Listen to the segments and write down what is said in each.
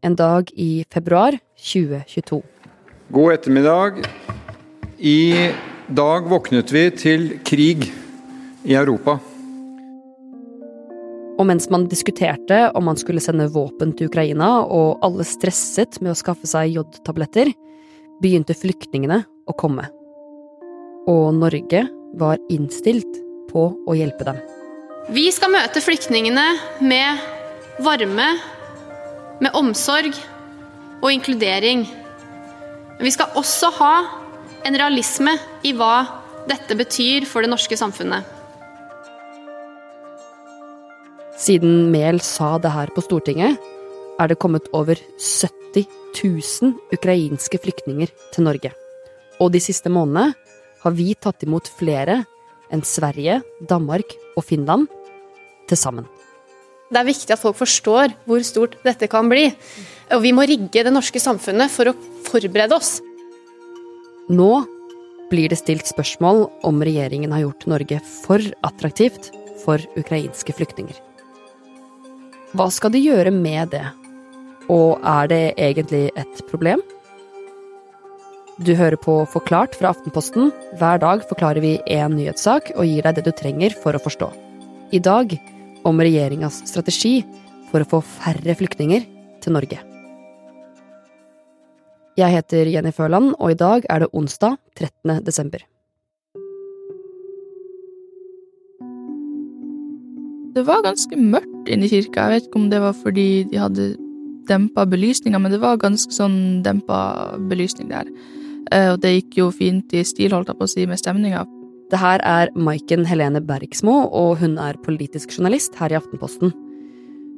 en dag i februar 2022. God ettermiddag. I dag våknet vi til krig i Europa. Og mens man diskuterte om man skulle sende våpen til Ukraina, og alle stresset med å skaffe seg jodtabletter, begynte flyktningene å komme. Og Norge var innstilt på å hjelpe dem. Vi skal møte flyktningene med varme, med omsorg og inkludering. Men vi skal også ha en realisme i hva dette betyr for det norske samfunnet. Siden Mehl sa det her på Stortinget, er det kommet over 70 000 ukrainske flyktninger til Norge. Og de siste månedene har vi tatt imot flere enn Sverige, Danmark og Finland til sammen. Det er viktig at folk forstår hvor stort dette kan bli. Og vi må rigge det norske samfunnet for å forberede oss. Nå blir det stilt spørsmål om regjeringen har gjort Norge for attraktivt for ukrainske flyktninger. Hva skal de gjøre med det? Og er det egentlig et problem? Du hører på Forklart fra Aftenposten. Hver dag forklarer vi én nyhetssak og gir deg det du trenger for å forstå. I dag om regjeringas strategi for å få færre flyktninger til Norge. Jeg heter Jenny Førland, og i dag er det onsdag 13. desember. Det var ganske mørkt inne i kirka. Jeg vet ikke om det var fordi de hadde dempa belysninga, men det var ganske sånn dempa belysning der. Eh, og det gikk jo fint i stil, holdt jeg på å si, med stemninga. Det her er Maiken Helene Bergsmo, og hun er politisk journalist her i Aftenposten.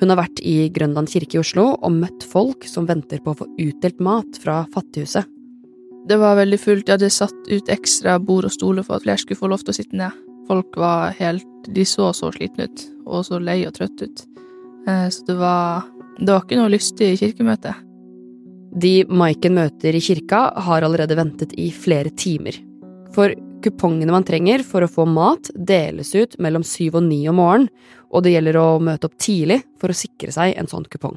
Hun har vært i Grønland kirke i Oslo og møtt folk som venter på å få utdelt mat fra Fattighuset. Det var veldig fullt. De hadde satt ut ekstra bord og stoler for at flere skulle få lov til å sitte ned. Folk var helt De så så slitne ut, og så lei og trøtte ut. Eh, så det var Det var ikke noe lystig kirkemøte. De Maiken møter i kirka, har allerede ventet i flere timer. For kupongene man trenger for å få mat, deles ut mellom syv og ni om morgenen, og det gjelder å møte opp tidlig for å sikre seg en sånn kupong.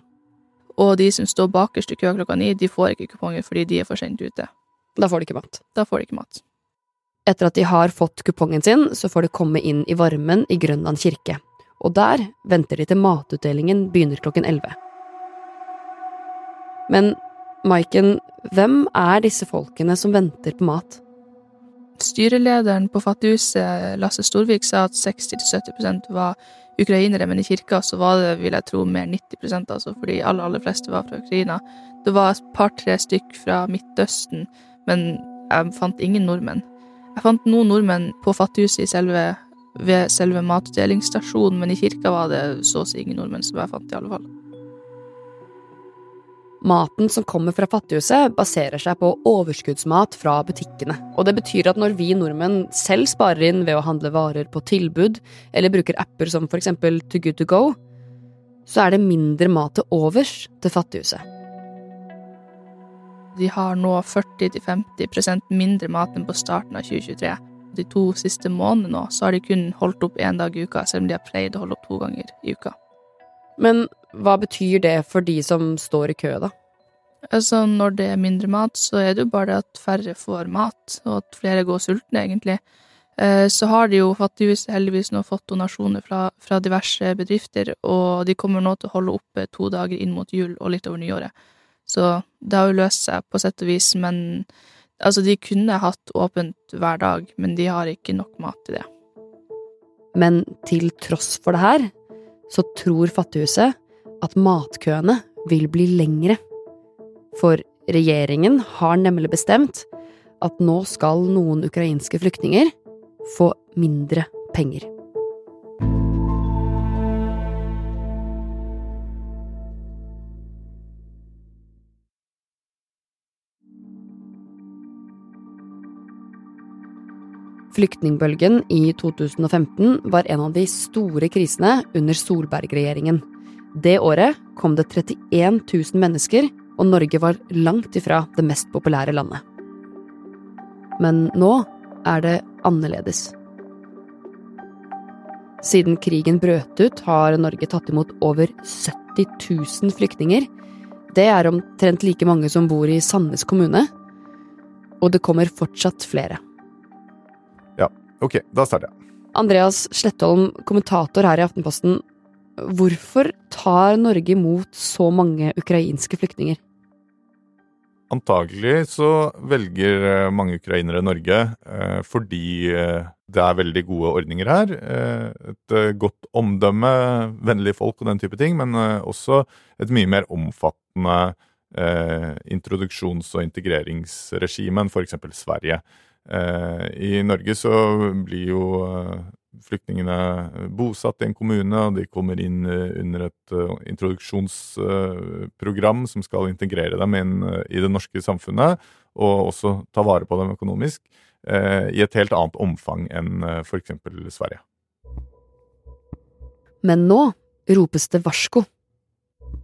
Og de som står bakerst i kø klokka ni, de får ikke kuponger fordi de er for sent ute. Da får de ikke mat. Da får de ikke mat. Etter at de har fått kupongen sin, så får de komme inn i varmen i Grønland kirke. Og der venter de til matutdelingen begynner klokken elleve. Men Maiken, hvem er disse folkene som venter på mat? Styrelederen på Fattighuset, Lasse Storvik, sa at 60-70% var ukrainere, men i kirka så var det, vil jeg tro, mer 90 altså, fordi alle aller fleste var fra Ukraina. Det var et par-tre stykk fra Midtøsten, men jeg fant ingen nordmenn. Jeg fant noen nordmenn på Fattighuset selve, ved selve matutdelingsstasjonen, men i kirka var det så å si ingen nordmenn som jeg fant, i alle fall. Maten som kommer fra Fattighuset, baserer seg på overskuddsmat fra butikkene. Og det betyr at når vi nordmenn selv sparer inn ved å handle varer på tilbud, eller bruker apper som eksempel Too Good To Go, så er det mindre mat til overs til Fattighuset. De har nå 40-50% mindre mat enn på starten av 2023. De to siste månedene nå, så har de kun holdt opp én dag i uka, selv om de har pleid å holde opp to ganger i uka. Men hva betyr det for de som står i kø, da? Altså, når det er mindre mat, så er det jo bare at færre får mat, og at flere går sultne, egentlig. Eh, så har de jo Fattighuset heldigvis nå fått donasjoner fra, fra, diverse bedrifter, og de kommer nå til å holde oppe to dager inn mot jul og litt over nyåret. Så det har jo løst seg på sett og vis, men altså, de kunne hatt åpent hver dag, men de har ikke nok mat til det. Men til tross for det her, så tror Fattighuset at matkøene vil bli lengre. For regjeringen har nemlig bestemt at nå skal noen ukrainske flyktninger få mindre penger. Flyktningbølgen i 2015 var en av de store krisene under Solberg-regjeringen. Det året kom det 31 000 mennesker, og Norge var langt ifra det mest populære landet. Men nå er det annerledes. Siden krigen brøt ut, har Norge tatt imot over 70 000 flyktninger. Det er omtrent like mange som bor i Sandnes kommune. Og det kommer fortsatt flere. Ok, da starter jeg. Andreas Slettholm, kommentator her i Aftenposten. Hvorfor tar Norge imot så mange ukrainske flyktninger? Antagelig så velger eh, mange ukrainere Norge eh, fordi eh, det er veldig gode ordninger her. Et godt omdømme, vennlige folk og den type ting, men også et mye mer omfattende introduksjons- og integreringsregime enn f.eks. Sverige. I Norge så blir jo flyktningene bosatt i en kommune, og de kommer inn eh, under et eh, introduksjonsprogram som skal integrere dem inn eh, i det norske samfunnet, og også ta vare på dem økonomisk, i et helt annet omfang enn f.eks. Sverige. Men nå ropes det varsko.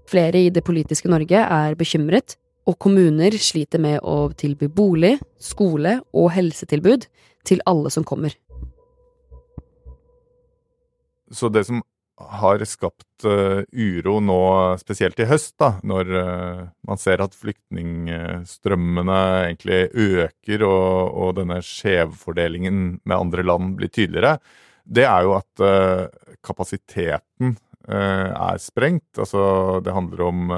Flere i det politiske Norge er bekymret, og kommuner sliter med å tilby bolig, skole og helsetilbud til alle som kommer. Så det som har skapt uh, uro nå, spesielt i høst, da, når uh, man ser at flyktningstrømmene egentlig øker og, og denne skjevfordelingen med andre land blir tydeligere, det er jo at uh, kapasiteten er sprengt. Altså, det handler om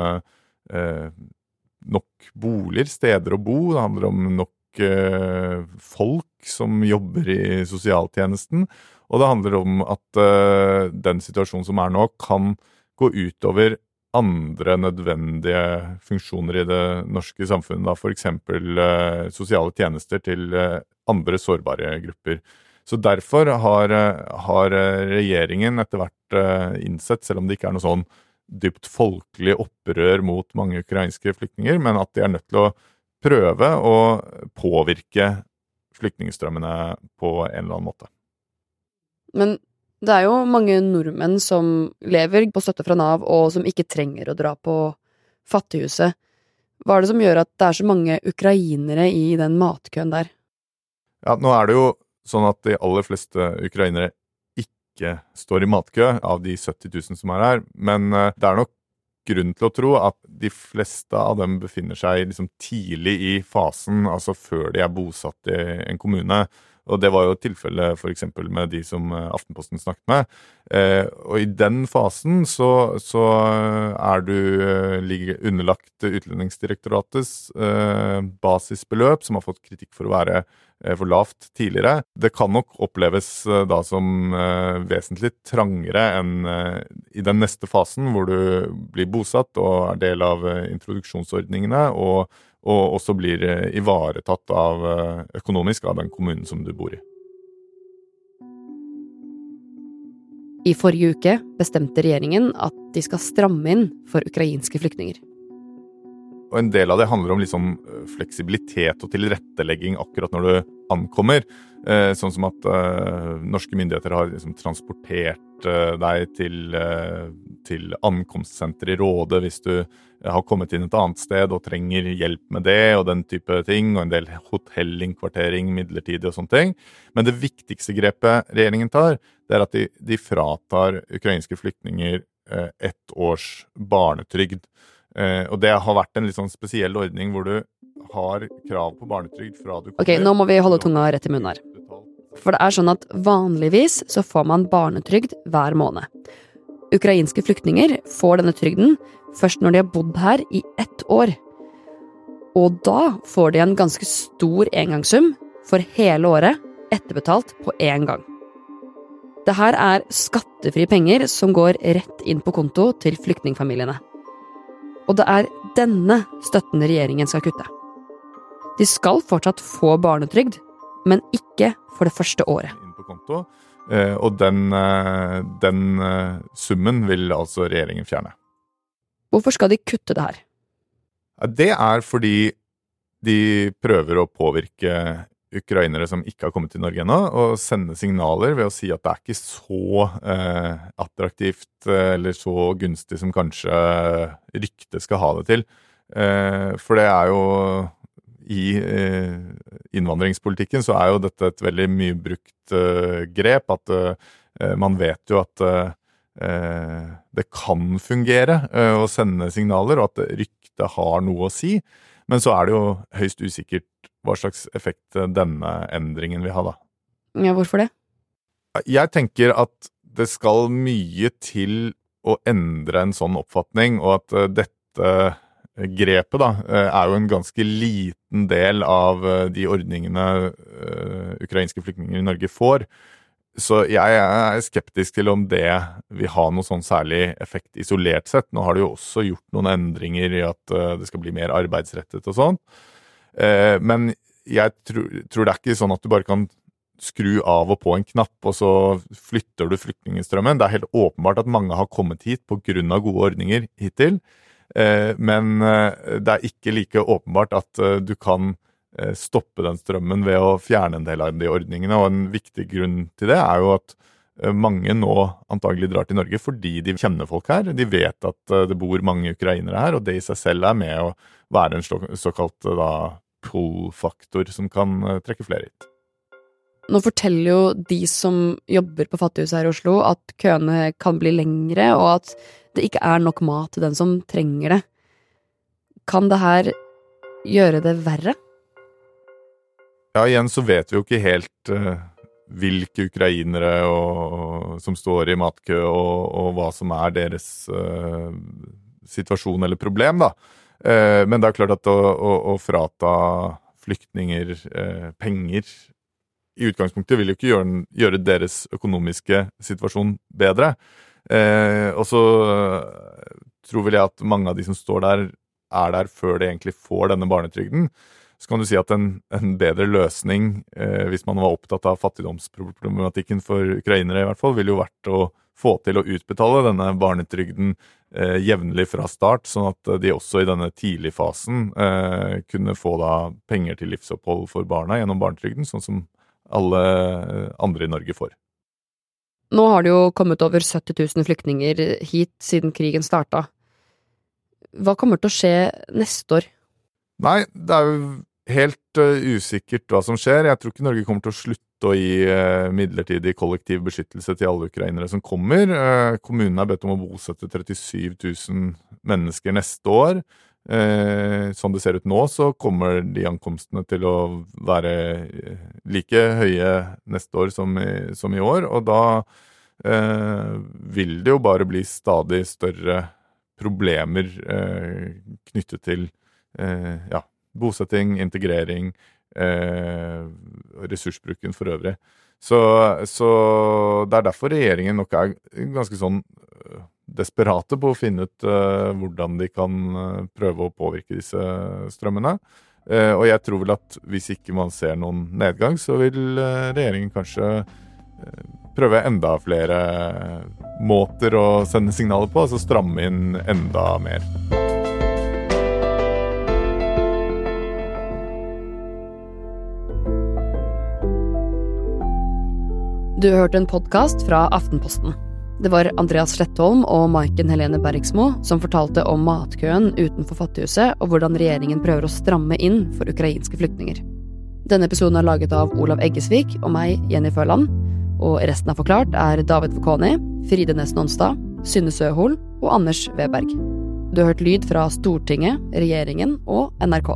nok boliger, steder å bo. Det handler om nok folk som jobber i sosialtjenesten. Og det handler om at eh, den situasjonen som er nå, kan gå utover andre nødvendige funksjoner i det norske samfunnet. da F.eks. Eh, sosiale tjenester til uh, andre sårbare grupper. Så derfor har, har regjeringen etter hvert innsett, selv om det ikke er noe sånn dypt folkelig opprør mot mange ukrainske flyktninger, men at de er nødt til å prøve å påvirke flyktningstrømmene på en eller annen måte. Men det er jo mange nordmenn som lever på støtte fra Nav, og som ikke trenger å dra på Fattighuset. Hva er det som gjør at det er så mange ukrainere i den matkøen der? Ja, nå er det jo sånn at de aller fleste ukrainere ikke står i matkø, av de 70 000 som er her. Men eh, det er nok grunn til å tro at de fleste av dem befinner seg liksom tidlig i fasen, altså før de er bosatt i en kommune. Og det var jo tilfellet f.eks. med de som eh, Aftenposten snakket med. Eh, og i den fasen så, så er du eh, underlagt Utlendingsdirektoratets eh, basisbeløp, som har fått kritikk for å være eh, for lavt tidligere. Det kan nok oppleves eh, da som vesentlig trangere enn i den neste fasen, hvor du blir bosatt og er del av introduksjonsordningene. og og også blir eh, ivaretatt av, eh, økonomisk av den kommunen som du bor i. I forrige uke bestemte regjeringen at de skal stramme inn for ukrainske flyktninger. Og En del av det handler om liksom fleksibilitet og tilrettelegging akkurat når du ankommer. Sånn som at norske myndigheter har liksom transportert deg til, til ankomstsenteret i Råde hvis du har kommet inn et annet sted og trenger hjelp med det og den type ting, og en del hotellinnkvartering midlertidig og sånne ting. Men det viktigste grepet regjeringen tar, det er at de, de fratar ukrainske flyktninger eh, ett års barnetrygd. Eh, og det har vært en litt sånn spesiell ordning hvor du har krav på barnetrygd fra du kommer Ok, nå må vi holde tunga rett i munnen her. For det er sånn at vanligvis så får man barnetrygd hver måned. Ukrainske flyktninger får denne trygden først når de har bodd her i ett år. Og da får de en ganske stor engangssum for hele året, etterbetalt på én gang. Det her er skattefrie penger som går rett inn på konto til flyktningfamiliene. Og det er denne støtten regjeringen skal kutte. De skal fortsatt få barnetrygd, men ikke for det første året. Eh, og den, eh, den eh, summen vil altså regjeringen fjerne. Hvorfor skal de kutte det her? Det er fordi de prøver å påvirke ukrainere som ikke har kommet til Norge ennå, og sende signaler ved å si at det er ikke så eh, attraktivt eller så gunstig som kanskje ryktet skal ha det til. Eh, for det er jo I eh, innvandringspolitikken så er jo dette et veldig mye brukt eh, grep. At eh, man vet jo at eh, det kan fungere eh, å sende signaler, og at ryktet har noe å si. Men så er det jo høyst usikkert hva slags effekt denne endringen vil ha, da. Ja, hvorfor det? Jeg tenker at det skal mye til å endre en sånn oppfatning, og at uh, dette grepet da, er jo en ganske liten del av de ordningene ukrainske flyktninger i Norge får. Så jeg er skeptisk til om det vil ha noe sånn særlig effekt isolert sett. Nå har de jo også gjort noen endringer i at det skal bli mer arbeidsrettet og sånn. Men jeg tror, tror det er ikke sånn at du bare kan skru av og på en knapp, og så flytter du flyktningstrømmen. Det er helt åpenbart at mange har kommet hit pga. gode ordninger hittil. Eh, men eh, det er ikke like åpenbart at eh, du kan stoppe den strømmen ved å fjerne en del av de ordningene. Og en viktig grunn til det er jo at mange nå antagelig drar til Norge fordi de kjenner folk her. De vet at det bor mange ukrainere her, og det i seg selv er med å være en såkalt pull-faktor som kan trekke flere hit. Nå forteller jo de som jobber på Fattighuset her i Oslo, at køene kan bli lengre, og at det ikke er nok mat til den som trenger det. Kan det her gjøre det verre? Ja, igjen så vet vi jo ikke helt uh, hvilke ukrainere og, som står i matkø, og, og, hva som er deres uh, situasjon eller problem, da. Uh, men det er klart at å, å, å frata flyktninger penger i utgangspunktet vil jo ikke gjøre, gjøre deres økonomiske situasjon bedre. Eh, og så eh, tror vel jeg at mange av de som står der, er der før de egentlig får denne barnetrygden. Så kan du si at en, en bedre løsning, eh, hvis man var opptatt av fattigdomsproblematikken for ukrainere, i hvert fall, ville jo vært å få til å utbetale denne barnetrygden eh, jevnlig fra start, sånn at de også i denne tidligfasen eh, kunne få da penger til livsopphold for barna gjennom barnetrygden, sånn som alle andre i Norge får. Nå har det jo kommet over 70 000 flyktninger hit siden krigen starta. Hva kommer til å skje neste år? Nei, det er jo helt uh, usikkert hva som skjer. Jeg tror ikke Norge kommer til å slutte å gi uh, midlertidig kollektiv beskyttelse til alle ukrainere som kommer. Uh, kommunen er bedt om å bosette 37 000 mennesker neste år. Som sånn det ser ut nå, så kommer de ankomstene til å være eh, like høye neste år som i, som i år. Og da eh, vil det jo bare bli stadig større problemer eh, knyttet til eh, ja, bosetting, integrering, eh, ressursbruken for øvrig. Så, så, det er derfor regjeringen nok er ganske sånn desperate på å finne ut eh, hvordan de kan uh, prøve å påvirke disse strømmene. Eh, og jeg tror vel at hvis ikke man ser noen nedgang, så vil regjeringen kanskje prøve enda flere måter å sende signaler på, altså stramme inn enda mer. Du hørte en podkast fra Aftenposten. Det var Andreas Slettholm og Maiken Helene Bergsmo som fortalte om matkøen utenfor Fattighuset og hvordan regjeringen prøver å stramme inn for ukrainske flyktninger. Denne episoden er laget av Olav Eggesvik og meg, Jenny Førland. Og resten av Forklart er David Vokoni, Fride Næss Nonstad, Synne Søhol og Anders Weberg. Du har hørt lyd fra Stortinget, regjeringen og NRK.